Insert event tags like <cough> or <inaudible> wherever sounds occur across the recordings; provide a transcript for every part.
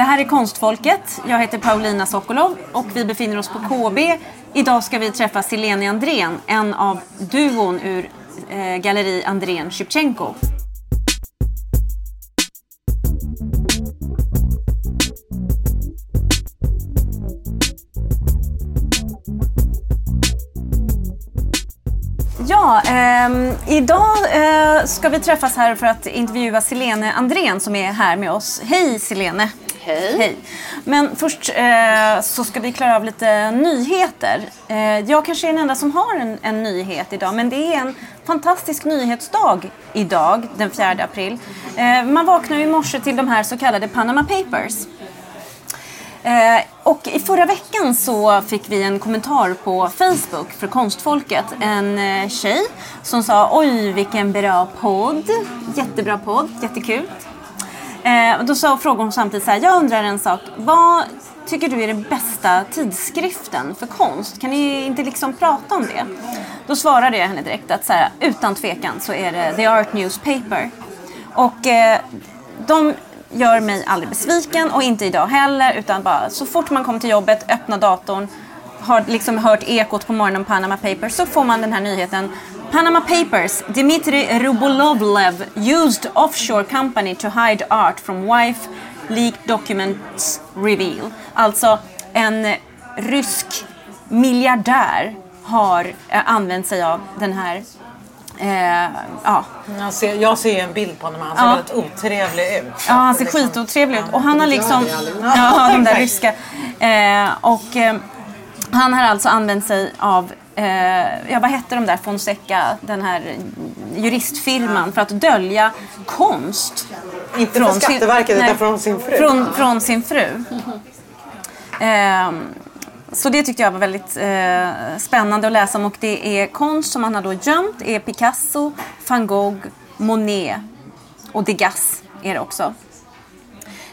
Det här är Konstfolket. Jag heter Paulina Sokolov och vi befinner oss på KB. Idag ska vi träffa Silene Andrén, en av duon ur eh, galleri Andrén Shevchenko. Ja, eh, idag eh, ska vi träffas här för att intervjua Silene Andrén som är här med oss. Hej Silene! Hej. Hej. Men först eh, så ska vi klara av lite nyheter. Eh, jag kanske är den enda som har en, en nyhet idag, men det är en fantastisk nyhetsdag idag, den 4 april. Eh, man vaknar ju i morse till de här så kallade Panama Papers. Eh, och i förra veckan så fick vi en kommentar på Facebook för Konstfolket. En eh, tjej som sa oj vilken bra podd. Jättebra podd, jättekul. Eh, och då sa, frågade hon samtidigt så här, jag undrar en sak. Vad tycker du är den bästa tidskriften för konst? Kan ni inte liksom prata om det? Då svarade jag henne direkt att så här, utan tvekan så är det The Art Newspaper. Och eh, de gör mig aldrig besviken och inte idag heller utan bara så fort man kommer till jobbet, öppnar datorn, har liksom hört ekot på morgonen Panama Papers så får man den här nyheten Panama Papers, Dmitry Rubolovlev used offshore company to hide art from wife leaked documents reveal. Alltså en rysk miljardär har eh, använt sig av den här Eh, ja. Jag ser, jag ser en bild på honom. Han ser Ja. väldigt otrevlig ut. Ja, han ser skitotrevlig ut. Och han har liksom... Ja, de där ryska. Eh, och eh, han har alltså använt sig av eh, ja, vad hette de där, Fonseca, den här juristfirman, för att dölja konst. Inte från sin- Skatteverket nej, utan från sin fru. Från, från sin fru. Ehm, så det tyckte jag var väldigt eh, spännande att läsa om och det är konst som han har då gömt. Det är Picasso, van Gogh, Monet och Degas är det också.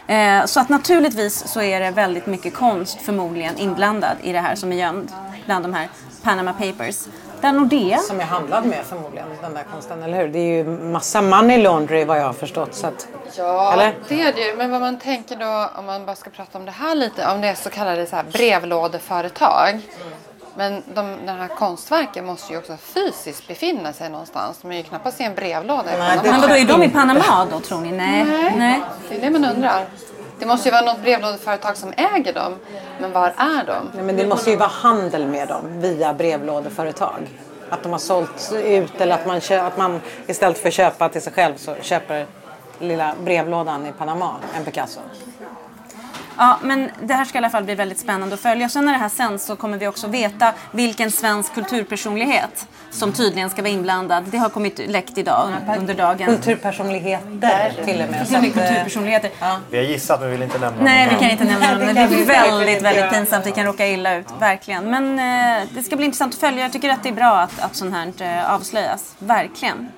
Eh, så att naturligtvis så är det väldigt mycket konst förmodligen inblandad i det här som är gömd bland de här Panama Papers. Där Nordea Som jag handlad med förmodligen, den där konsten, eller hur? Det är ju massa money laundry vad jag har förstått. Så att, Ja, Eller? det är det ju. Men vad man tänker då, om man bara ska prata om det här lite, om det är så kallade så här brevlådeföretag. Men de, den här konstverken måste ju också fysiskt befinna sig någonstans. De är ju knappast i en brevlåda. Nej, Men vadå, är de i Panama då tror ni? Nej. Nej. Det är det man undrar. Det måste ju vara något brevlådeföretag som äger dem. Men var är de? nej, men det måste ju vara handel med dem via brevlådeföretag. Att de har sålt ut eller att man, att man istället för att köpa till sig själv så köper lilla brevlådan i Panama, en Picasso. Ja, men det här ska i alla fall bli väldigt spännande att följa. Sen när det här sänds så kommer vi också veta vilken svensk kulturpersonlighet som tydligen ska vara inblandad. Det har kommit läckt idag under dagen. Kulturpersonligheter till och med. Till och med Så att, eh, kulturpersonligheter. Vi har gissat men vi vill inte nämna Nej, vi kan inte nämna dem. Det blir väldigt, inte väldigt pinsamt. Det kan råka illa ut, verkligen. Men eh, det ska bli intressant att följa. Jag tycker att det är bra att, att sånt här eh, avslöjas. Verkligen.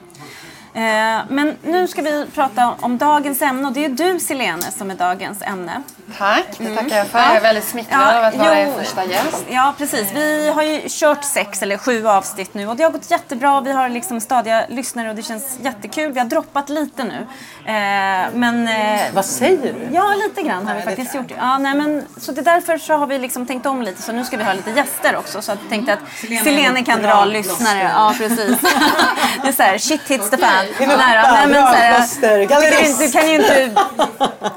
Eh, men nu ska vi prata om dagens ämne och det är du Silene som är dagens ämne. Tack, det tackar jag för. Jag är väldigt smickrad av att vara er första gäst. Ja, precis. Vi har ju kört sex eller sju avsnitt nu och det har gått jättebra. Vi har liksom stadiga lyssnare och det känns jättekul. Vi har droppat lite nu. Eh, men... Eh, Vad säger du? Ja, lite grann har vi Nej, det faktiskt gjort. Ja, nej, men, så det är därför så har vi liksom tänkt om lite. Så nu ska vi ha lite gäster också. Så jag tänkte att Silene kan dra lyssnare. Ja, precis. <laughs> det är så här, shit hits the fan. Nära. Nej, men så här, du, du kan ju inte...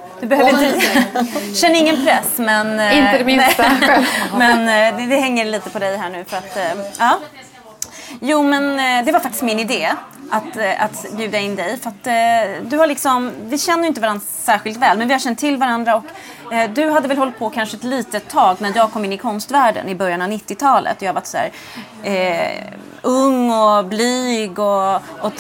<laughs> Du behöver inte... <laughs> Känn ingen press, men... eh, Inte det minsta. <laughs> Men eh, det, det hänger lite på dig här nu för att... eh, Ja. Jo, men det var faktiskt min idé att, att bjuda in dig. För att du har liksom, vi känner ju inte varandra särskilt väl, men vi har känt till varandra och du hade väl hållit på kanske ett litet tag när jag kom in i konstvärlden i början av 90-talet. Jag var så här, eh, ung och blyg och, och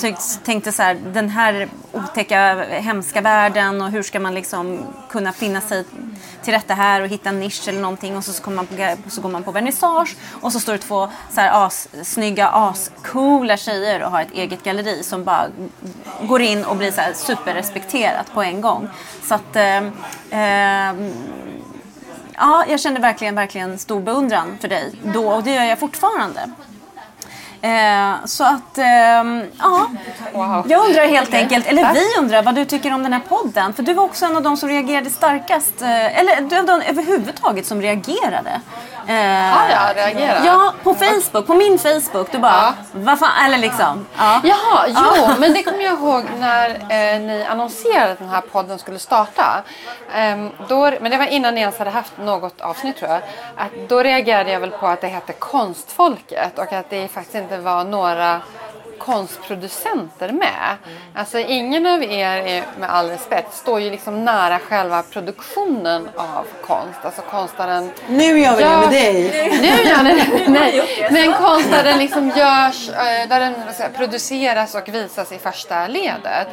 tänkte så här, den här otäcka, hemska världen och hur ska man liksom kunna finna sig till rätta här och hitta en nisch eller någonting och så, så, man på, så går man på vernissage och så står det två så här as, snygga, ascoola tjejer och har ett eget galleri som bara går in och blir så här superrespekterat på en gång. Så att eh, eh, Ja, jag kände verkligen, verkligen stor beundran för dig då och det gör jag fortfarande. Eh, så att, ehm, ja. Wow. Jag undrar helt enkelt, eller vi undrar vad du tycker om den här podden. För du var också en av de som reagerade starkast, eh, eller du var den överhuvudtaget som reagerade. Eh, Har jag reagerat? Ja, på Facebook, på min Facebook. Du bara, Ja. vad fan, eller liksom. Ja. Jaha, jo, men det kommer jag ihåg när eh, ni annonserade att den här podden skulle starta. Ehm, då, men det var innan ni ens hade haft något avsnitt tror jag. Att då reagerade jag väl på att det hette Konstfolket och att det faktiskt inte var några konstproducenter med. Alltså ingen av er, är, med all respekt, står ju liksom nära själva produktionen av konst. Alltså konstnären Nu gör vi det med dig. nu gör den det. <laughs> Nej. Men konst där den liksom görs, eh, där den produceras och visas i första ledet.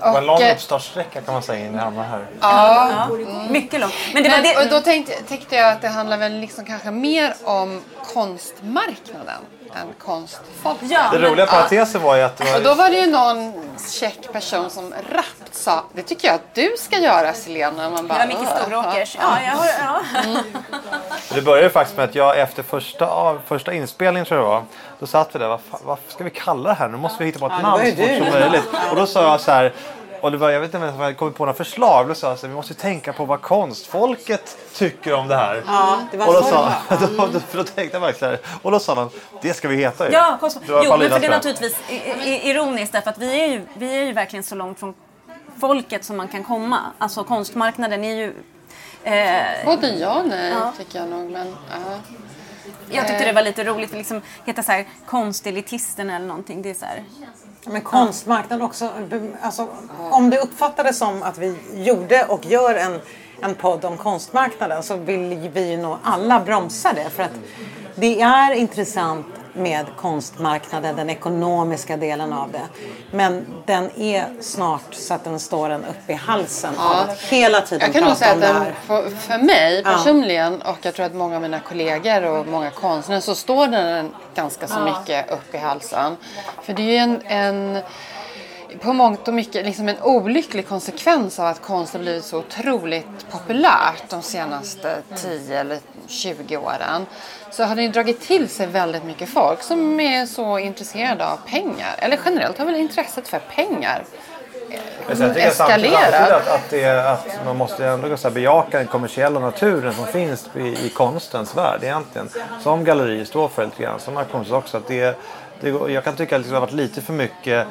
Det var en lång eh, uppstartssträcka kan man säga innan vi hamnade här. ja, Mycket långt. Men det var men, och det, då tänkte, tänkte jag att det handlar väl liksom kanske mer om konstmarknaden än konstfolket. ja, Det men- roliga parentesen var ju att det Och då var... var det ju någon käck person som rappt sa Det tycker jag att du ska göra Selena. Man det bara, var Micke "Åh, Storåkers. Ja, jag har, ja. <laughs> Det började ju faktiskt med att jag efter första, av, första inspelningen tror jag det var. Då satt vi där. Vad, vad ska vi kalla det här? Nu måste vi hitta på ett det namn var så fort som möjligt. Och då sa jag så här. Var, jag vet inte om jag kom på några förslag. Då sa här, vi måste tänka på vad konstfolket tycker om det här. Ja, det var och då, så sa, det <laughs> då, då, då tänkte jag verkligen så här. Och då sa de, det ska vi heta ju. Ja, konst... Jo, men Paulina, för det är naturligtvis ironiskt därför att vi är, ju, vi är ju verkligen så långt från folket som man kan komma. Alltså konstmarknaden är ju... Eh, Både ja och nej Ja. tycker jag nog. Men, ja. jag tyckte det var lite roligt att liksom heta så här konstelitisten eller någonting. Det är så här, men konstmarknaden också. Alltså, om det uppfattades som att vi gjorde och gör en, en podd om konstmarknaden så vill vi nog alla bromsa det. För att det är intressant med konstmarknaden, den ekonomiska delen av det. Men den är snart så att den står en upp i halsen av att hela tiden Jag kan nog säga att den, för, för mig personligen och jag tror att många av mina kollegor och många konstnärer så står den ganska så mycket upp i halsen. För det är ju en, en på mångt och mycket liksom en olycklig konsekvens av att konst har blivit så otroligt populärt de senaste 10 eller 20 åren. Så har den dragit till sig väldigt mycket folk som är så intresserade av pengar. Eller generellt har väl intresset för pengar Men sen tycker jag samtidigt, eskalerat. samtidigt att, att, det, att man måste ändå så här, bejaka den kommersiella naturen som finns i, i konstens värld egentligen. Som gallerier står för lite grann, som auktions också. Att det, det, jag kan tycka att det har varit lite för mycket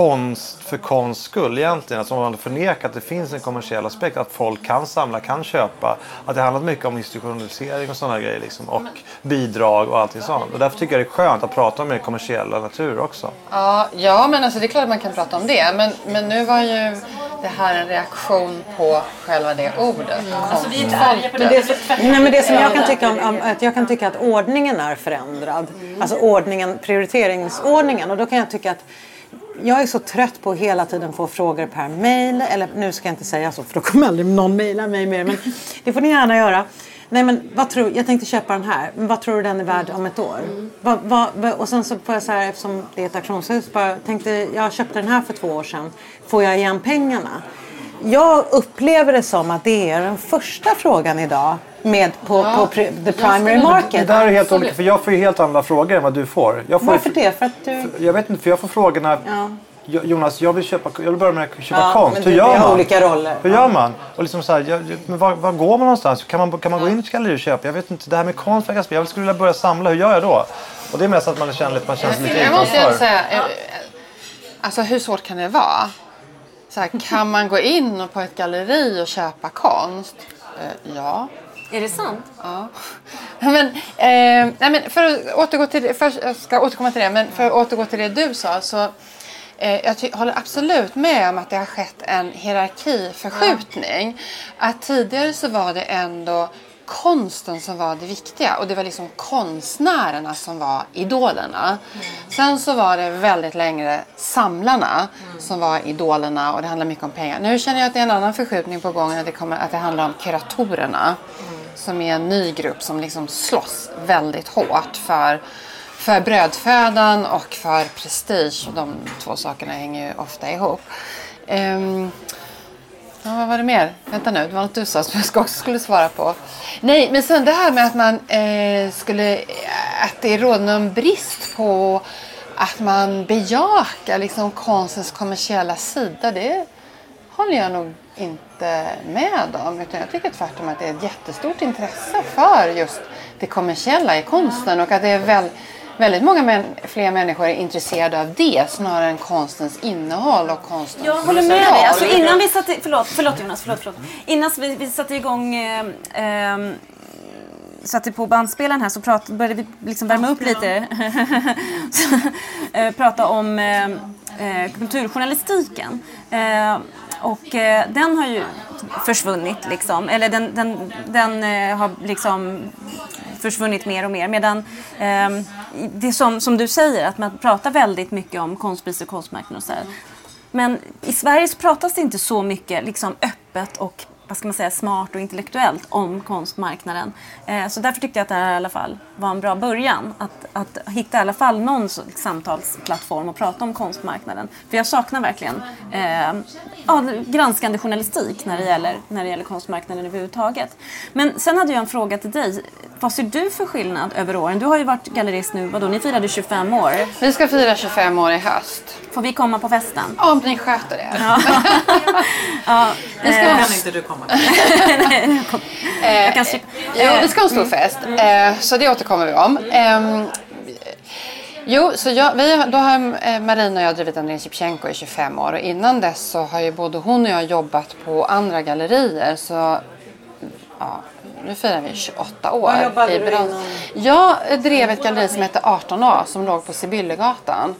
konst för konsts skull egentligen. Alltså man har förnekat att det finns en kommersiell aspekt. Att folk kan samla, kan köpa. Att det handlat mycket om institutionalisering och sådana grejer. Liksom, och bidrag och allting sånt. Och därför tycker jag det är skönt att prata om mer kommersiella natur också. Ja, ja, men alltså det är klart att man kan prata om det. Men, men nu var ju det här en reaktion på själva det ordet. alltså vi är inte arga på Men det. det, nej, men det som jag kan tycka om, om att jag kan tycka att ordningen är förändrad. Alltså ordningen, prioriteringsordningen. Och då kan jag tycka att jag är så trött på att hela tiden få frågor per mail. Eller nu ska jag inte säga så för då kommer aldrig någon mejla mig mer. Men <laughs> det får ni gärna göra. Nej men vad tror, jag tänkte köpa den här. Men vad tror du den är värd om ett år? Vad, vad, vad, och sen så får jag så här eftersom det är ett auktionshus. Bara, tänkte jag köpte den här för två år sedan. Får jag igen pengarna? Jag upplever det som att det är den första frågan idag med på, på pri, the primary Det market. där är helt olika, för jag får ju helt andra frågor än vad du får. Jag får Varför det? För att du... Jag vet inte, för jag får frågorna. Ja. Jo- Jonas, jag vill, köpa, jag vill börja med att köpa Ja, konst. Hur det- gör man? olika roller. Hur Ja. gör man? Och liksom så här, jag, men var, var går man någonstans? Kan man, kan man gå in i ett galleri och köpa? Jag vet inte, det här med konst verkar. Jag skulle vilja börja samla. Hur gör jag då? Och det är mest att man känner, lite- man känner sig lite Jag måste utanför. säga, eh, alltså hur svårt kan det vara? Så här, kan man gå in på ett galleri och köpa konst? Eh, ja. Är det sant? Ja. <laughs> Men, eh, nej men för att återgå till det, först, jag ska återkomma till det, men för att återgå till det du sa så eh, jag ty- håller absolut med om att det har skett en hierarkiförskjutning. Att tidigare så var det ändå konsten som var det viktiga och det var liksom konstnärerna som var idolerna. Sen så var det väldigt längre samlarna som var idolerna och det handlar mycket om pengar. Nu känner jag att det är en annan förskjutning på gång, att det, kommer, att det handlar om kuratorerna som är en ny grupp som liksom slåss väldigt hårt för, för brödfödan och för prestige. De två sakerna hänger ju ofta ihop. Um, var det mer? Vänta nu, det var något du sa som jag också skulle svara på. Nej, men sen det här med att man eh, skulle... Eh, att det råder någon brist på att man bejakar liksom konstens kommersiella sida. Det håller jag nog inte med om. Utan jag tycker tvärtom att det är ett jättestort intresse för just det kommersiella i konsten och att det är väl, väldigt många män, fler människor är intresserade av det snarare än konstens innehåll och konstens Jag håller med dig. Alltså innan vi satte, förlåt, förlåt Jonas, förlåt, förlåt. Innan vi, vi satte igång eh, eh, satte på bandspelaren här så prat, började vi liksom värma upp lite. <laughs> Så, eh, prata om eh, eh, kulturjournalistiken. Eh, och eh, den har ju försvunnit liksom. Eller den, den, den eh, har liksom försvunnit mer och mer. Medan eh, det som, som du säger, att man pratar väldigt mycket om konstpriser och konstmarknaden och så här. Men i Sverige så pratas det inte så mycket liksom, öppet och vad ska man säga, smart och intellektuellt om konstmarknaden. Eh, så därför tyckte jag att det här i alla fall var en bra början. Att, att hitta i alla fall någon samtalsplattform och prata om konstmarknaden. För jag saknar verkligen eh, ja, granskande journalistik när det, gäller, när det gäller konstmarknaden överhuvudtaget. Men sen hade jag en fråga till dig. Vad ser du för skillnad över åren? Du har ju varit gallerist nu, vadå, ni firade 25 år. Vi ska fira 25 år i höst. Får vi komma på festen? Om ni sköter det. Ja, <laughs> Vi ska eh, Kan inte du komma? <laughs> jag kan slippa- Jo, vi ska ha en stor fest. Eh, så det återkommer vi om. Ehm, jo, så jag, vi, då har eh, Marina och jag drivit Andrén Shevchenko i 25 år och innan dess så har ju både hon och jag jobbat på andra gallerier. Så ja, nu firar vi 28 år. Vad jobbade i du innan? Jag drev ett galleri som hette 18A som låg på Sibyllegatan.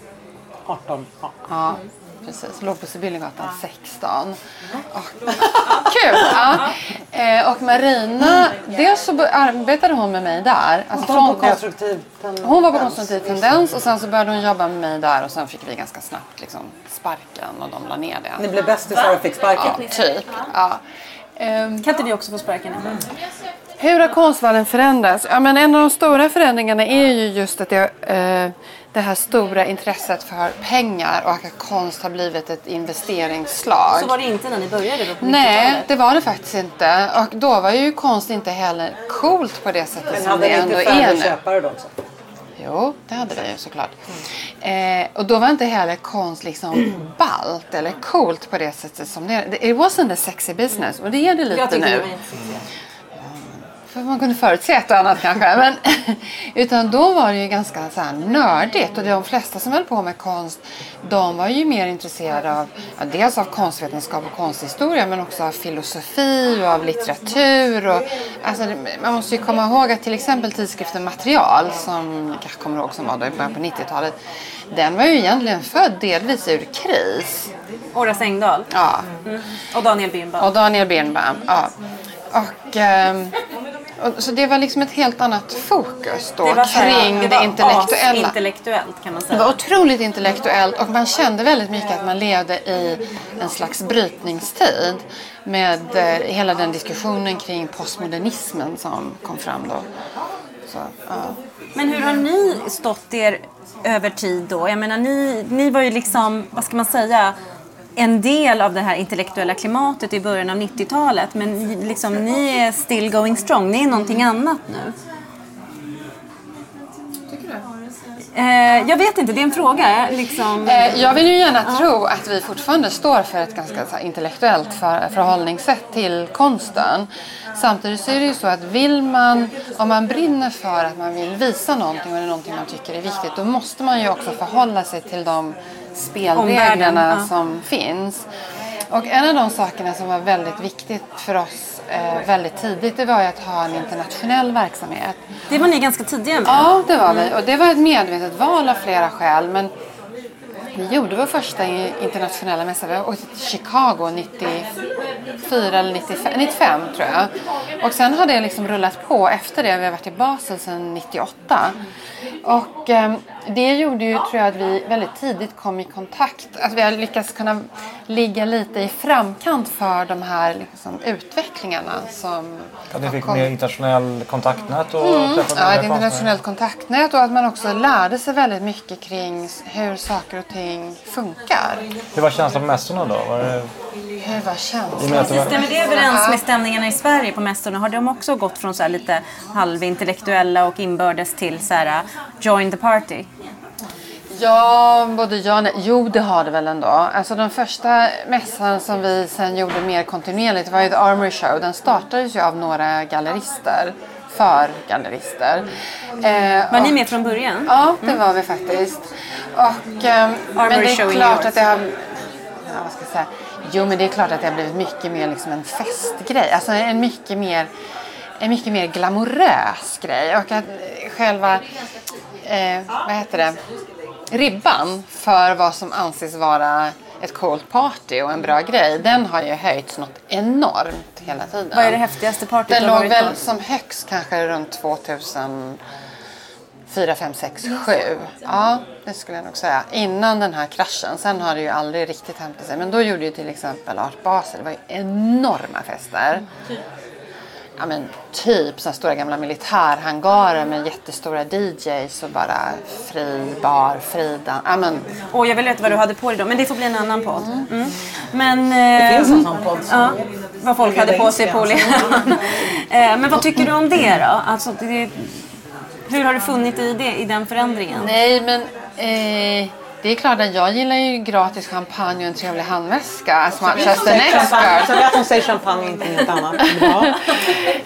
18. Ja. Ja, precis. Låg på Sibyllegatan 16. Och, <laughs> kul! Ja. Eh, och Marina, dels så arbetade hon med mig där. Alltså konstruktiv tendens. hon var på konstruktiv tendens och sen så började hon jobba med mig där och sen fick vi ganska snabbt liksom sparken och de la ner det. Ni blev bästisar och fick sparken. Ja, typ. Ja. Ehm, Kan inte vi också få sparken? Emma? hur har konstvärlden förändrats? Ja, men en av de stora förändringarna är ju just att det, eh, det här stora intresset för pengar och att konst har blivit ett investeringsslag. Så var det inte när ni började då på Nej, 90-talet? det var det faktiskt inte. Och då var ju konst inte heller coolt på det sättet Men som hade det ni ändå inte är färre nu. köpare då också? Jo, det hade vi ju såklart. Eh, och då var inte heller konst liksom <clears throat> ballt eller coolt på det sättet som det är. It wasn't a sexy business och det är det lite nu. det. För man kunde förutse ett och annat kanske. Men, <laughs> utan då var det ju ganska så här nördigt. Och de flesta som höll på med konst, de var ju mer intresserade av ja, dels av konstvetenskap och konsthistoria men också av filosofi och av litteratur. Och, alltså, man måste ju komma ihåg att till exempel tidskriften Material, som kanske kommer ihåg som var då i början på 90-talet, den var ju egentligen född delvis ur kris. Horace Engdahl Ja, och Daniel Birnbaum. och Daniel Birnbaum. Ja. Och, och, så det var liksom ett helt annat fokus då här- kring det, var intellektuella. intellektuellt kan man Det säga. var otroligt intellektuellt och man kände väldigt mycket att man levde i en slags brytningstid med eh, hela den diskussionen kring postmodernismen som kom fram då. Så, ja. Men hur har ni stått er över tid då? Jag menar, ni, ni var ju liksom, vad ska man säga, en del av det här intellektuella klimatet i början av 90-talet. Men ni- liksom, ni är still going strong. Ni är någonting annat nu. Eh, jag vet inte, det är en fråga. Liksom. Eh, Jag vill ju gärna tro att vi fortfarande står för ett ganska så här, intellektuellt för, förhållningssätt till konsten. Samtidigt så är det ju så att vill man, om man brinner för att man vill visa någonting och det är någonting man tycker är viktigt, då måste man ju också förhålla sig till de spelreglerna ja. som finns. Och en av de sakerna som var väldigt viktigt för oss eh, väldigt tidigt, det var ju att ha en internationell verksamhet. Det var ni ganska tidiga med. Ja, det var vi. Och det var ett medvetet val av flera skäl. Men vi gjorde vår första internationella mässa. Vi åkte till Chicago 94 eller 95, 95 tror jag. Och sen har det liksom rullat på efter det. Vi har varit i Basel sedan 98. Och eh, det gjorde ju, tror jag, att vi väldigt tidigt kom i kontakt. Att vi har lyckats kunna ligga lite i framkant för de här liksom, utvecklingarna som Att ni fick kommit. mer internationell kontaktnät och Ja, träffade nya ett internationellt kontaktnät och att man också lärde sig väldigt mycket kring hur saker och ting funkar. Hur var känslan på mässorna då? Var det Att det var- Stämmer det överens med stämningarna i Sverige på mässorna? Har de också gått från så här lite halvintellektuella och inbördes till så här uh, join the party? Ja, både ja och nej. Jo, det har det väl ändå. Alltså den första mässan som vi sen gjorde mer kontinuerligt var ju The Armory Show. Den startades ju av några gallerister. För gallerister. Eh, Var och- ni med från början? Ja, det var vi faktiskt. Och, ehm, men det är klart att det har... Ja, vad ska jag säga? Jo, men det är klart att det har blivit mycket mer liksom en festgrej. Alltså en mycket mer, en mycket mer glamorös grej. Och att eh, själva, eh, vad heter det, ribban för vad som anses vara ett coolt party och en bra grej, den har ju höjts något enormt hela tiden. Vad är det häftigaste partyt Den du har låg varit på? väl som högst kanske runt 2000 4, 5, 6, 7. Ja, det skulle jag nog säga. Innan den här kraschen. Sen har det ju aldrig riktigt hämtat sig. Men då gjorde ju till exempel Art Basel. Det var ju enorma fester. Ja men typ sådana stora gamla militärhangarer med jättestora DJs och bara fri bar, frida. Ja men Åh, jag vill veta vad du hade på dig då, men det får bli en annan podd. Mm. Men, Det eh, finns en sån podd. som- Ja, vad folk hade på sig på olika... <laughs> Eh, Men vad tycker du om det då? Alltså, det, hur har du funnit i det, i den förändringen? nej men eh, det är klart att jag gillar ju gratis champagne och en trevlig handväska. As much as the next girl. Så att hon säger champagne och inte något annat. <laughs>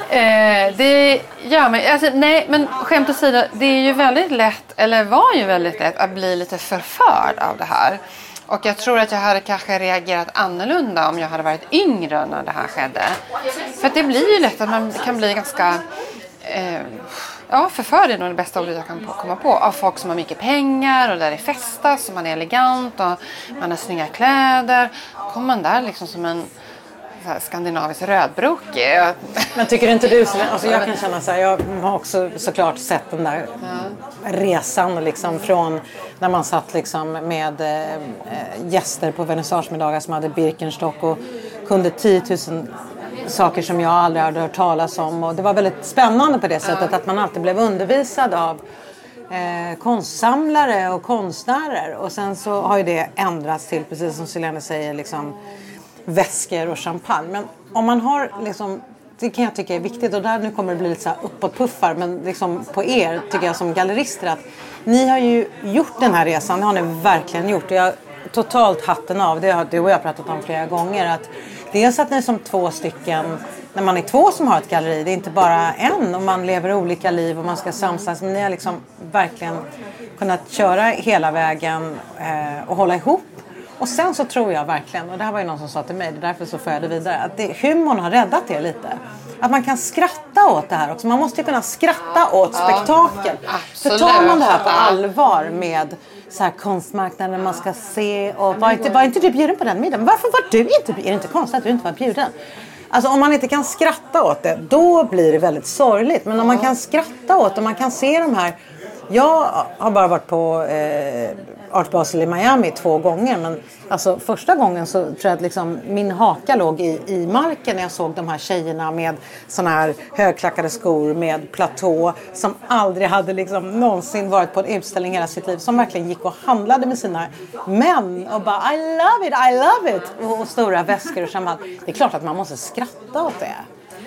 Eh, det gör mig, alltså, nej men skämt åsido, det är ju väldigt lätt, eller var ju väldigt lätt att bli lite förförd av det här. Och jag tror att jag hade kanske reagerat annorlunda om jag hade varit yngre när det här skedde. För att det blir ju lätt att man kan bli ganska eh, Ja, förförd är nog det bästa ordet jag kan komma på. Av folk som har mycket pengar och där det festas och man är elegant och man har snygga kläder. kommer man där liksom som en så här, skandinavisk rödbrokig. Men tycker inte du, så- alltså jag kan känna så här, jag har också såklart sett den där resan liksom från när man satt liksom med eh, gäster på vernissagemiddagar som hade Birkenstock och kunde 10 000 saker som jag aldrig hade hört talas om. Och det var väldigt spännande på det sättet att man alltid blev undervisad av eh, konstsamlare och konstnärer. Och sen så har ju det ändrats till precis som Selene säger liksom väskor och champagne. Men om man har liksom det kan jag tycka är viktigt. Och där nu kommer det bli lite så här uppåtpuffar men liksom på er tycker jag som gallerister att ni har ju gjort den här resan, det har ni verkligen gjort. Och jag totalt hatten av, det har du och jag pratat om flera gånger att dels att ni som två stycken när man är två som har ett galleri, det är inte bara en och man lever olika liv och man ska samsas men ni har liksom verkligen kunnat köra hela vägen eh, och hålla ihop och sen så tror jag verkligen, och det här var ju någon som sa till mig, det är därför så för jag det vidare, att det, humorn har räddat er lite. Att man kan skratta åt det här också. Man måste ju kunna skratta åt spektakel. För absolut. tar man det här på Ja. allvar med så här konstmarknaden man ska se och var inte, var inte du bjuden på den middagen? Varför var du inte bjuden? Är det inte konstigt att du inte var bjuden? Alltså om man inte kan skratta åt det, då blir det väldigt sorgligt. Men om man kan skratta åt det, man kan se de här jag har bara varit på eh, Art Basel i Miami två gånger. Men alltså, första gången så tror jag att liksom, min haka låg i, i marken när jag såg de här tjejerna med såna här högklackade skor med platå. Som aldrig hade liksom, någonsin varit på en utställning hela sitt liv. Som verkligen gick och handlade med sina män och bara I love it, I love it. Och, och stora väskor och champagne. Det är klart att man måste skratta åt det.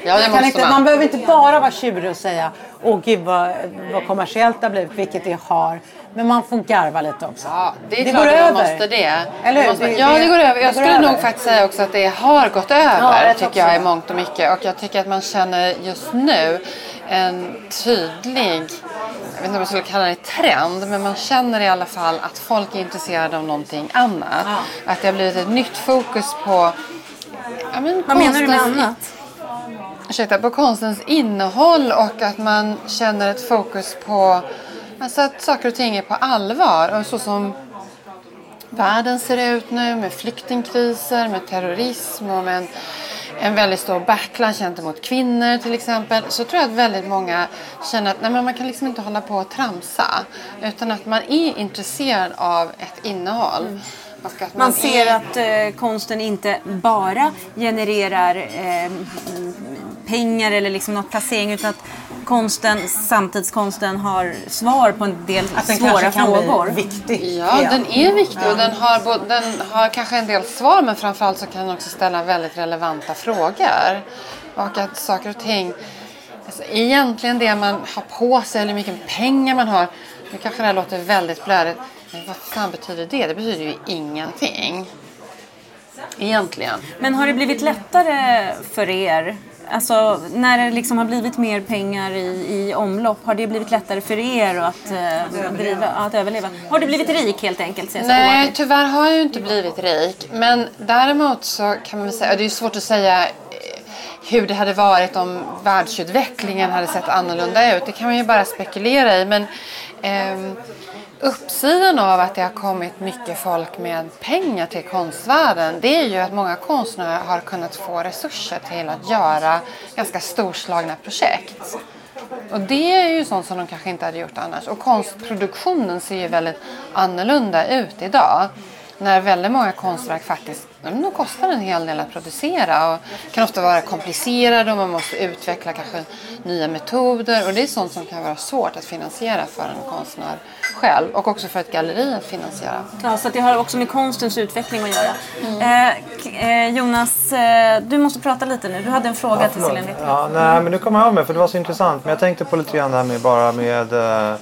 Ja, det Man, kan inte, man. man behöver inte bara vara tjurig och säga åh gud vad, vad kommersiellt det har blivit, vilket det har. Men man får garva lite också. Ja, det är Det klart går över. måste det. Eller hur? Det måste, Det- ja, det- går över. Jag går skulle över. nog faktiskt säga också att det har gått över, Ja, jag tycker jag i mångt och mycket. Och jag tycker att man känner just nu en tydlig, jag vet inte om jag skulle kalla det trend, men man känner i alla fall att folk är intresserade av någonting annat. Att det har blivit ett nytt fokus på Ja, men Vad menar du med annat? Ursäkta, på konstens innehåll och att man känner ett fokus på alltså att saker och ting är på allvar. Och så som världen ser ut nu med flyktingkriser, med terrorism och med en, en väldigt stor backlash gentemot kvinnor till exempel. Så tror jag att väldigt många känner att nej, men man kan liksom inte hålla på och tramsa. Utan att man är intresserad av ett innehåll. Och att Man ser är- att eh, konsten inte bara genererar eh, pengar eller liksom något placering utan att konsten, samtidskonsten har svar på en del Att den svåra kan frågor. bli viktig. Ja, den är viktig och den har, både, den har kanske en del svar men framförallt så kan den också ställa väldigt relevanta frågor. Och att saker och ting, alltså egentligen det man har på sig eller hur mycket pengar man har, nu kanske det här låter väldigt blödigt, men vad fan betyder det? Det betyder ju ingenting. Egentligen. Men har det blivit lättare för er? Alltså när det liksom har blivit mer pengar i, i omlopp, har det blivit lättare för er att, eh, driva, att överleva? Har du blivit rik helt enkelt? Nej, tyvärr har jag ju inte blivit rik. Men däremot så kan man säga, det är svårt att säga eh, hur det hade varit om världsutvecklingen hade sett annorlunda ut. Det kan man ju bara spekulera i. Men ehm, uppsidan av att det har kommit mycket folk med pengar till konstvärlden det är ju att många konstnärer har kunnat få resurser till att göra ganska storslagna projekt. Och det är ju sånt som de kanske inte hade gjort annars. Och konstproduktionen ser ju väldigt annorlunda ut idag. När väldigt många konstverk faktiskt ja, men de kostar en hel del att producera och kan ofta vara komplicerade och man måste utveckla kanske nya metoder och det är sånt som kan vara svårt att finansiera för en konstnär själv och också för ett galleri att finansiera. Ja, så det har också med konstens utveckling att göra. Eh, K- eh, Jonas, eh, du måste prata lite nu. Du hade en fråga till Förlåt. Silja Wettergren. Ja, nej, men nu kommer jag av mig för det var så intressant. Men jag tänkte på lite grann det här med bara med, eh,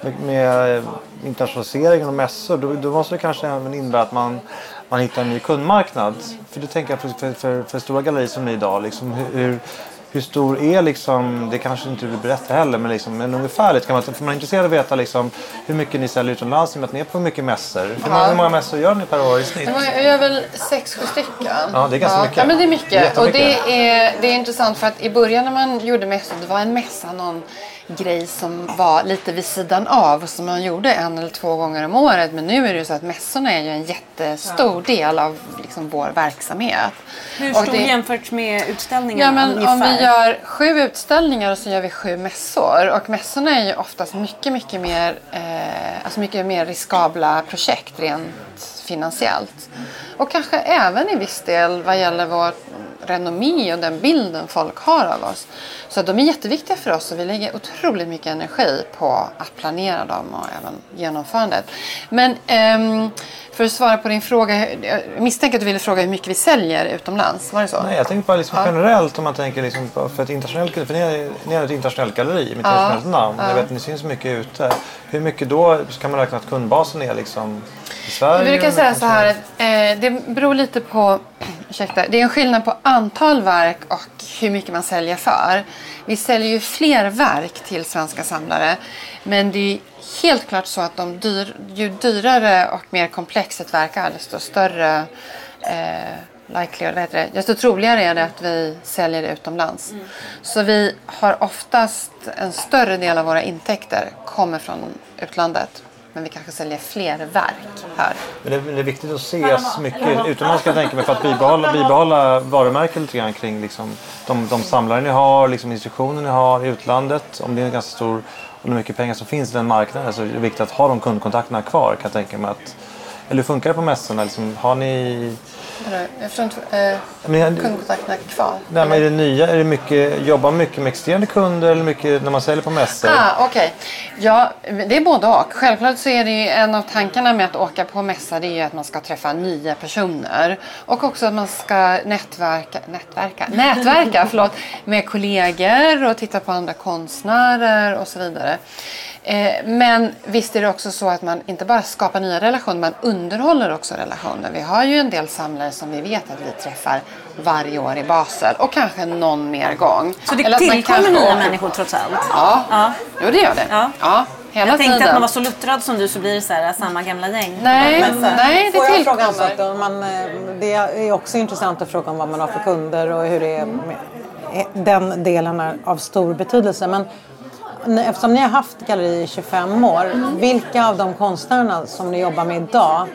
med, med internationaliseringen och mässor. Då, då måste det kanske även innebära att man, man hittar en ny kundmarknad. För det tänker jag för, för, för, för stora gallerier som ni idag. Liksom, hur, hur, stor är liksom, det kanske inte du vill berätta heller, men, liksom, men ungefärligt kan man, för man är intresserad av att veta liksom, hur mycket ni säljer utomlands i och med att ni är på mycket mässor. Hur, många, hur många mässor gör ni per år i snitt? Jag gör väl sex, sju stycken. Ja, det är ganska mycket. Ja, men det är mycket. Och det är, det är intressant för att i början när man gjorde mässor, det var en mässa någon grej som var lite vid sidan av som man gjorde en eller två gånger om året. Men nu är det ju så att mässorna är ju en jättestor del av liksom vår verksamhet. Hur Och stor det- jämfört med utställningarna Ja, men ungefär? om vi gör sju utställningar och så gör vi sju mässor. Och mässorna är ju oftast mycket, mycket mer, eh, alltså mycket mer riskabla projekt rent finansiellt. Och kanske även i viss del vad gäller vår renommé och den bilden folk har av oss. Så de är jätteviktiga för oss och vi lägger otroligt mycket energi på att planera dem och även genomförandet. Men ehm, för att svara på din fråga, jag misstänker att du ville fråga hur mycket vi säljer utomlands. Var det så? Nej, jag tänkte bara liksom generellt om man tänker liksom för ett internationellt, för ni är, ni är ett internationellt galleri med internationellt namn. Jag vet att ni syns mycket ute. Hur mycket då kan man räkna att kundbasen är liksom i Sverige? Vi brukar säga så här att eh, det beror lite på, <clears throat> ursäkta, det är en skillnad på antal verk och hur mycket man säljer för. Vi säljer ju fler verk till svenska samlare men det är helt klart så att de dyr, ju dyrare och mer komplext ett verk är desto större eh, likelihood, vad heter det? desto troligare är det att vi säljer det utomlands. Så vi har oftast en större del av våra intäkter kommer från utlandet. Men vi kanske säljer fler verk här. Men det, är- det är viktigt att ses mycket utomlands kan jag tänka mig för att bibehålla, bibehålla varumärket lite grann kring liksom, de, de samlare ni har, liksom institutioner ni har i utlandet. Om det är en ganska stor, om det är mycket pengar som finns i den marknaden så är det viktigt att ha de kundkontakterna kvar kan jag tänka mig. Att, eller hur funkar det på mässorna? Liksom, har ni... Vadå? Jag förstår inte. Eh, kundkontakterna kvar? Nej, men är det nya? Är det mycket, jobbar mycket med existerande kunder eller mycket när man säljer på mässor? Ah, Okej, ja det är både och. Självklart så är det en av tankarna med att åka på mässa det är att man ska träffa nya personer. Och också att man ska nätverka, nätverka, <laughs> nätverka förlåt, med kollegor och titta på andra konstnärer och så vidare. Eh, men visst är det också så att man inte bara skapar nya relationer, man underhåller också relationer. Vi har ju en del samlare som vi vet att vi träffar varje år i Basel och kanske någon mer gång. Så det Eller tillkommer nya åker- människor trots allt? Ja, Ja. jo det gör det. Ja. Ja, hela Jag tänkte tiden. att man var så luttrad som du så blir det så här, samma gamla gäng. Nej, Men så- nej, det Får jag fråga tillkommer. då? Man, eh, det är också intressant att fråga om vad man har för kunder och hur det är med eh, den delen är av stor betydelse. Men eftersom ni har haft galleri i 25 år, vilka av de konstnärerna som ni jobbar med idag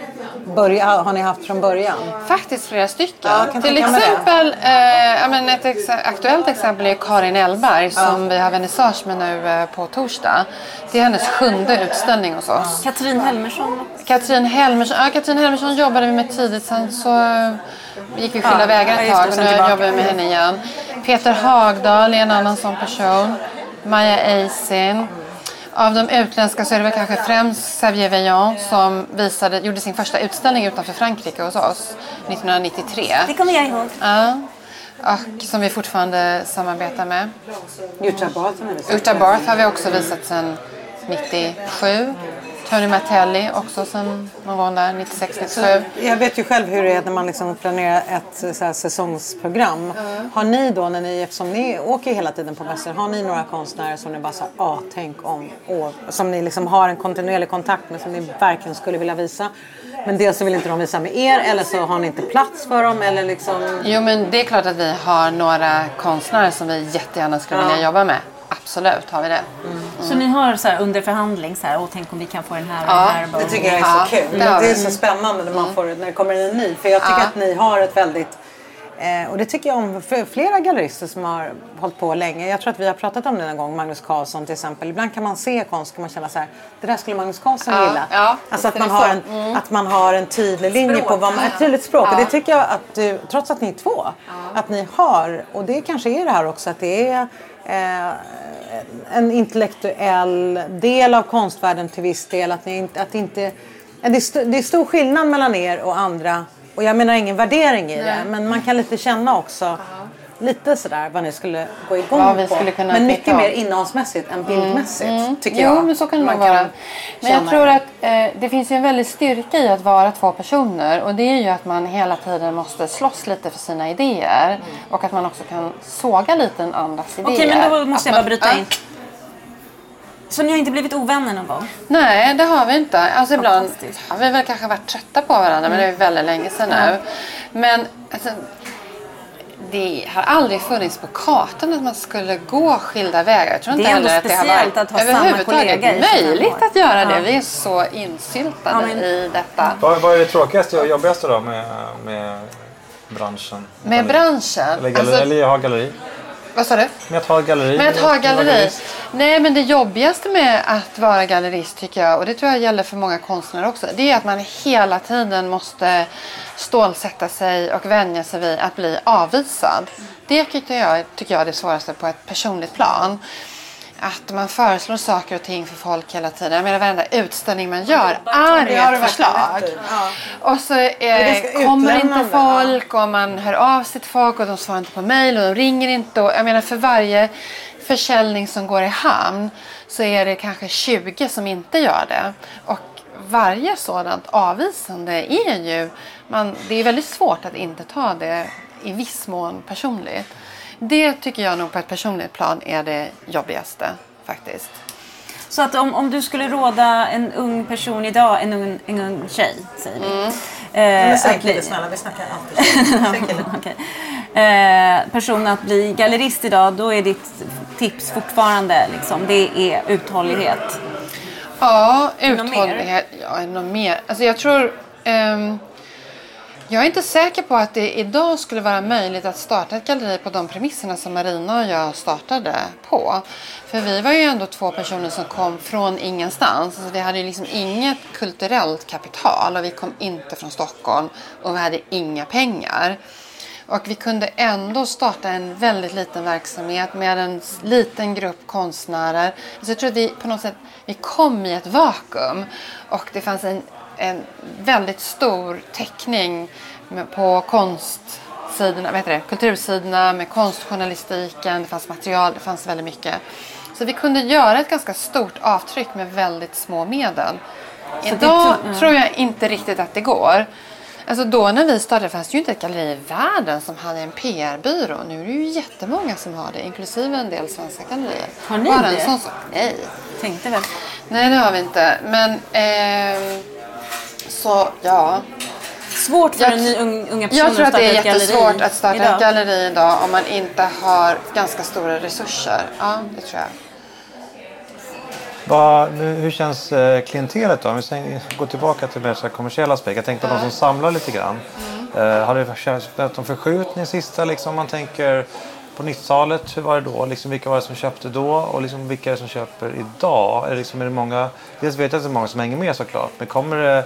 börja, har ni haft från början? Faktiskt flera stycken. Ja, Till exempel, eh, ja, men ett ex aktuellt exempel är Karin Elberg som vi har vernissage med nu eh, på torsdag. Det är hennes sjunde utställning hos oss. Katrin Helmersson. Katrin Helmersson, ja, Katrin Helmersson jobbade vi med tidigt, sen så eh, gick vi skilda Ja, vägar ja, ett tag och nu jobbar vi med henne igen. Peter Hagdahl är en annan sån person. Maja Eisin. Av de utländska så är det väl kanske främst Xavier Veillant som visade, gjorde sin första utställning utanför Frankrike hos oss 1993. Det kommer jag ihåg. Ja. Och som vi fortfarande samarbetar med. Jutta Barton är det Uta Barth har vi också visat sedan 97. Tony Martelli också sedan någon gång där, 96-97. Jag vet ju själv hur det är när man liksom planerar ett så här, säsongsprogram. Har ni då, när ni, eftersom ni åker hela tiden på mässor, har ni några konstnärer som ni bara säger, ah, tänk om, åh, som ni liksom har en kontinuerlig kontakt med, som ni verkligen skulle vilja visa? Men dels så vill inte de visa med er, eller så har ni inte plats för dem, eller liksom... Jo men det är klart att vi har några konstnärer som vi jättegärna skulle vilja jobba med. Absolut har vi det. Så ni har så här under förhandling så här, åh tänk om vi kan få den här och Ja, den här. Det tycker jag är Ja, så kul. det Det, är så spännande när, man får, när det kommer en ny. För jag tycker Ja. att ni har ett väldigt... Eh, och det tycker jag om för flera gallerister som har hållit på länge. Jag tror att vi har pratat om det någon gång, Magnus Carlsson till exempel. Ibland kan man se konst och man känna så här, det där skulle Magnus Carlsson Ja, gilla. ja, alltså att man, har så. Mm. en, att man har en tydlig linje på vad man, ett tydligt språk. Och det tycker jag att du, trots att ni är två, att ni har. Och det kanske är det här också att det är eh, en intellektuell del av konstvärlden till viss del. Att, ni inte, att inte, det, är st- det är stor skillnad mellan er och andra. Och jag menar ingen värdering i det. Men man kan lite känna också lite sådär vad ni skulle gå igång Ja, vi på. skulle kunna men mycket mer innehållsmässigt än bildmässigt. Tycker Jo, jag. men så kan det Man nog vara. Men jag tror att eh, det finns ju en väldig styrka i att vara två personer. Och det är ju att man hela tiden måste slåss lite för sina idéer. Och att man också kan såga lite en andras idéer. Okej men då måste Att jag bara man- bryta Ja. in. Så ni har inte blivit ovänner någon gång? Nej, det har vi inte. Alltså ibland har vi väl kanske varit trötta på varandra, men det är ju väldigt länge sedan nu. Men alltså, det har aldrig funnits på kartan att man skulle gå skilda vägar. Jag tror Det inte är ändå heller att det har varit att ha överhuvudtaget kollega i 25 möjligt att göra det. Ja. Vi är så insyltade Ja, men- i detta. Vad, vad är det tråkigaste och jobbigaste då med, med branschen? Med branschen. Eller, galleri, Alltså, eller ha galleri? Vad sa du? Med att ha galleri? Med att ha galleri. Nej, men det jobbigaste med att vara gallerist tycker jag, och det tror jag gäller för många konstnärer också, det är att man hela tiden måste stålsätta sig och vänja sig vid att bli avvisad. Det tycker jag, tycker jag är det svåraste på ett personligt plan. Att man föreslår saker och ting för folk hela tiden. Jag menar varenda utställning man gör är ett förslag. Ja. Och så eh, kommer inte folk och man hör av sig till folk och de svarar inte på mejl och de ringer inte. Och, jag menar för varje försäljning som går i hamn så är det kanske 20 som inte gör det. Och varje sådant avvisande är ju, man, det är väldigt svårt att inte ta det i viss mån personligt. Det tycker jag nog på ett personligt plan är det jobbigaste faktiskt. Så att om, om du skulle råda en ung person idag, en ung, en ung tjej säger vi. Mm. Eh, Men säg kille snälla, vi snackar alltid. <laughs> Okej. eh, person att bli gallerist idag, då är ditt tips fortfarande liksom, det är uthållighet. Ja, något mer? uthållighet. Ja, något mer. Alltså jag tror... ehm, jag är inte säker på att det idag skulle vara möjligt att starta ett galleri på de premisserna som Marina och jag startade på. För vi var ju ändå två personer som kom från ingenstans. Alltså vi hade ju liksom inget kulturellt kapital och vi kom inte från Stockholm och vi hade inga pengar. Och vi kunde ändå starta en väldigt liten verksamhet med en liten grupp konstnärer. Så jag tror att vi på något sätt vi kom i ett vakuum. Och det fanns en, en väldigt stor täckning på konstsidorna, vad heter det, kultursidorna med konstjournalistiken. Det fanns material, det fanns väldigt mycket. Så vi kunde göra ett ganska stort avtryck med väldigt små medel. det Idag ja. tror jag inte riktigt att det går. Alltså då när vi startade fanns det ju inte ett galleri i världen som hade en PR-byrå. Nu är det ju jättemånga som har det, inklusive en del svenska gallerier. Har ni Bara det? En sån sak. Nej. Tänkte väl. Nej, det har vi inte. Men ehm, så ja. Svårt för Jag- en ny ung, unga person Jag tror att det är jättesvårt att starta idag. ett galleri idag om man inte har ganska stora resurser. Ja, det tror jag. Vad, nu, hur känns eh, klientelet då? Om vi går tillbaka till mer kommersiella aspekt. Jag tänkte på de som samlar lite grann. Eh, har det skett någon förskjutning sista liksom? Om man tänker på 90-talet, hur var det då? Liksom, vilka var det som köpte då? Och liksom, vilka är det som köper idag? Är det, liksom, är det många, dels vet jag att det är många som hänger med såklart. Men kommer det,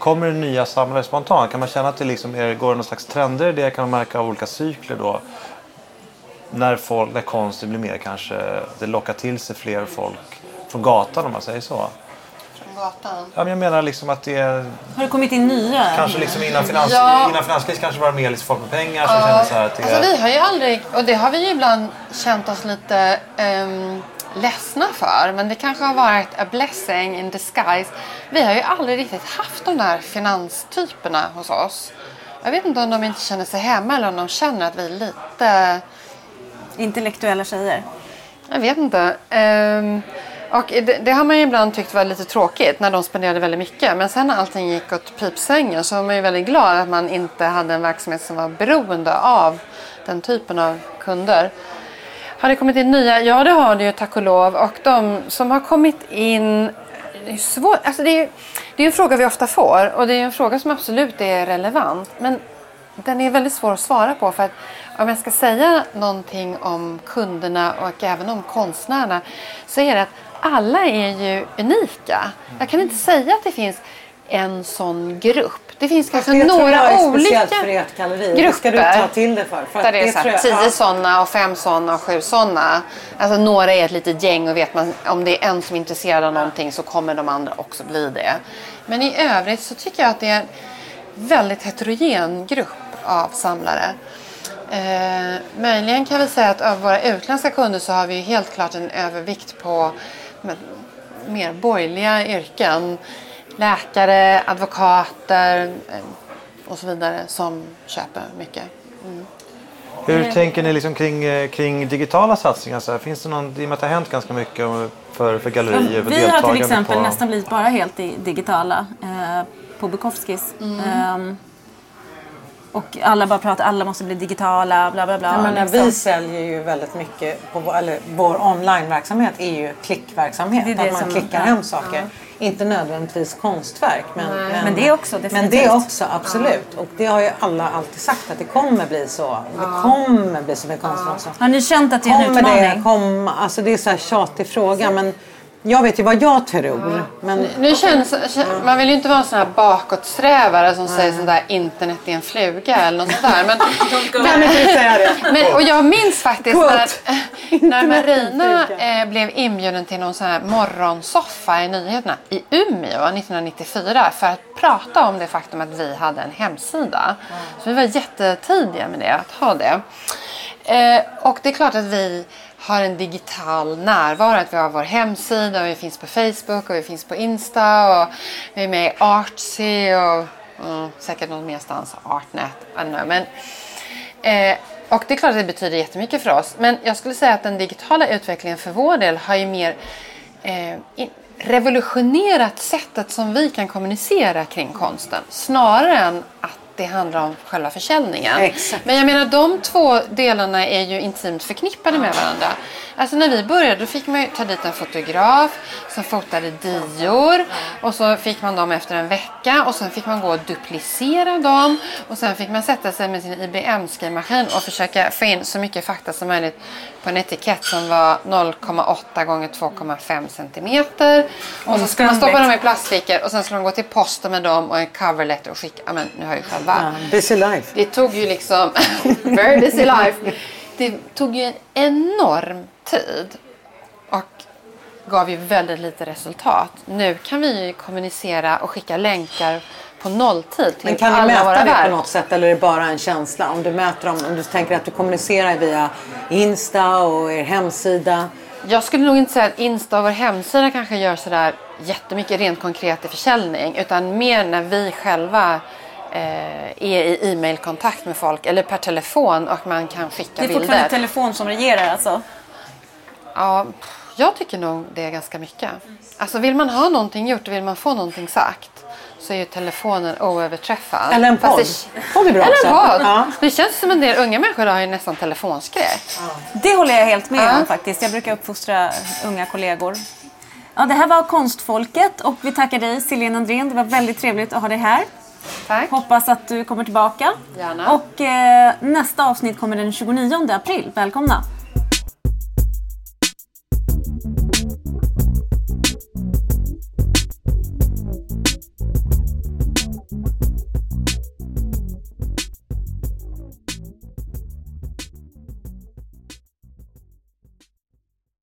kommer det nya samlare spontant? Kan man känna att det liksom är, går någon slags trender i det? Kan man märka av olika cykler då? När, folk, när konsten blir mer kanske, det lockar till sig fler folk från gatan om man säger så. Från gatan. Ja, men jag menar liksom att det är Har det kommit in nya? kanske liksom innan, finans, Ja. innan finanskrisen kanske var det mer liksom folk med pengar som kände så här att det Alltså vi har ju aldrig, och det har vi ju ibland känt oss lite um, ledsna för. Men det kanske har varit a blessing in disguise. Vi har ju aldrig riktigt haft de där finanstyperna hos oss. Jag vet inte om de inte känner sig hemma eller om de känner att vi är lite Intellektuella tjejer. Jag vet inte. Ehm, och det, det har man ju ibland tyckt var lite tråkigt när de spenderade väldigt mycket. Men sen när allting gick åt pipsvängen så var man ju väldigt glad att man inte hade en verksamhet som var beroende av den typen av kunder. Har det kommit in nya? Ja, det har det ju tack och lov. Och de som har kommit in... Det är, svår, Alltså det, är, det är en fråga vi ofta får och det är en fråga som absolut är relevant. Men den är väldigt svår att svara på för att om jag ska säga någonting om kunderna och även om konstnärerna så är det att alla är ju unika. Jag kan inte säga att det finns en sån grupp. Det finns kanske jag några olika galleri. Det grupper. ska du ta till det för. för att Där det är så här, jag- tio sådana och fem sådana och sju sådana. Alltså några är ett litet gäng och vet man om det är en som är intresserad av någonting så kommer de andra också bli det. Men i övrigt så tycker jag att det är en väldigt heterogen grupp av samlare. Eh, möjligen kan vi säga att av våra utländska kunder så har vi helt klart en övervikt på mer borgerliga yrken. Läkare, advokater eh, och så vidare som köper mycket. Hur tänker ni liksom kring, eh, kring digitala satsningar? Så här? Finns det någon, I och med att det har hänt ganska mycket för, för gallerier, för Vi har till exempel på... nästan blivit bara helt i- digitala eh, på Bukowskis. Mm. Ehm, och alla bara pratar, alla måste bli digitala, bla bla bla. Jag menar, liksom. vi säljer ju väldigt mycket, på vår, eller vår onlineverksamhet är ju klickverksamhet. Det är det att man som- klickar ja. hem saker. Inte nödvändigtvis konstverk. Men, Men det också, Men definitivt. det också, absolut. Och det har ju alla alltid sagt att det kommer bli så. Det kommer bli så med konsten också. Har ni känt att det är en Kommer det utmaning? komma? Alltså det är så här tjatig fråga men jag vet ju vad jag tror. Men Nu känns, kän- man vill ju inte vara en sån här bakåtsträvare som säger sån där internet är en fluga eller något sånt där. Men, <laughs> det? men, och jag minns faktiskt när, <laughs> när Marina eh, blev inbjuden till någon sån här morgonsoffa i nyheterna i Umeå 1994 för att prata om det faktum att vi hade en hemsida. Så vi var jättetidiga med det, att ha det. Eh, och det är klart att vi har en digital närvaro. Att vi har vår hemsida och vi finns på Facebook och vi finns på Insta och vi är med i Artsy och mm, säkert någon merstans, Artnet. I don't know. Men, eh, och det är klart att det betyder jättemycket för oss. Men jag skulle säga att den digitala utvecklingen för vår del har ju mer eh, in, revolutionerat sättet som vi kan kommunicera kring konsten. Snarare än att det handlar om själva försäljningen. Exakt. Men jag menar de två delarna är ju intimt förknippade med varandra. Alltså när vi började då fick man ta dit en fotograf som fotade dior och så fick man dem efter en vecka och sen fick man gå och duplicera dem och sen fick man sätta sig med sin IBM-skrivmaskin och försöka få in så mycket fakta som möjligt på en etikett som var 0,8 gånger 2,5 centimeter. Och så ska man stoppa dem i plastfickor och sen ska de gå till posten med dem och en cover letter och skicka. Ja, men nu har jag ju Ja, busy life. Det tog ju liksom, <laughs> very busy life. Det tog ju en enorm tid och gav ju väldigt lite resultat. Nu kan vi ju kommunicera och skicka länkar på nolltid till Men kan du alla mäta våra det verk. på något sätt eller är det bara en känsla? Om du mäter dem, om du tänker att du kommunicerar via Insta och er hemsida. Jag skulle nog inte säga att Insta och vår hemsida kanske gör sådär jättemycket rent konkret i försäljning. Utan mer när vi själva är i e-mailkontakt med folk eller per telefon och man kan skicka Det är bilder. fortfarande telefon som regerar alltså? Ja, jag tycker nog det är ganska mycket. Alltså vill man ha någonting gjort och vill man få någonting sagt så är ju telefonen oöverträffad. Eller en Fast podd. Det, Podd är bra eller en podd. Ja. Det känns som en del unga människor har ju nästan telefonskräck. Det håller jag helt med Ja. om faktiskt. Jag brukar uppfostra unga kollegor. Ja, det här var Konstfolket och vi tackar dig Silene Andrén. Det var väldigt trevligt att ha dig här. Tack. Hoppas att du kommer tillbaka. Gärna. Och eh, nästa avsnitt kommer den 29 april. Välkomna!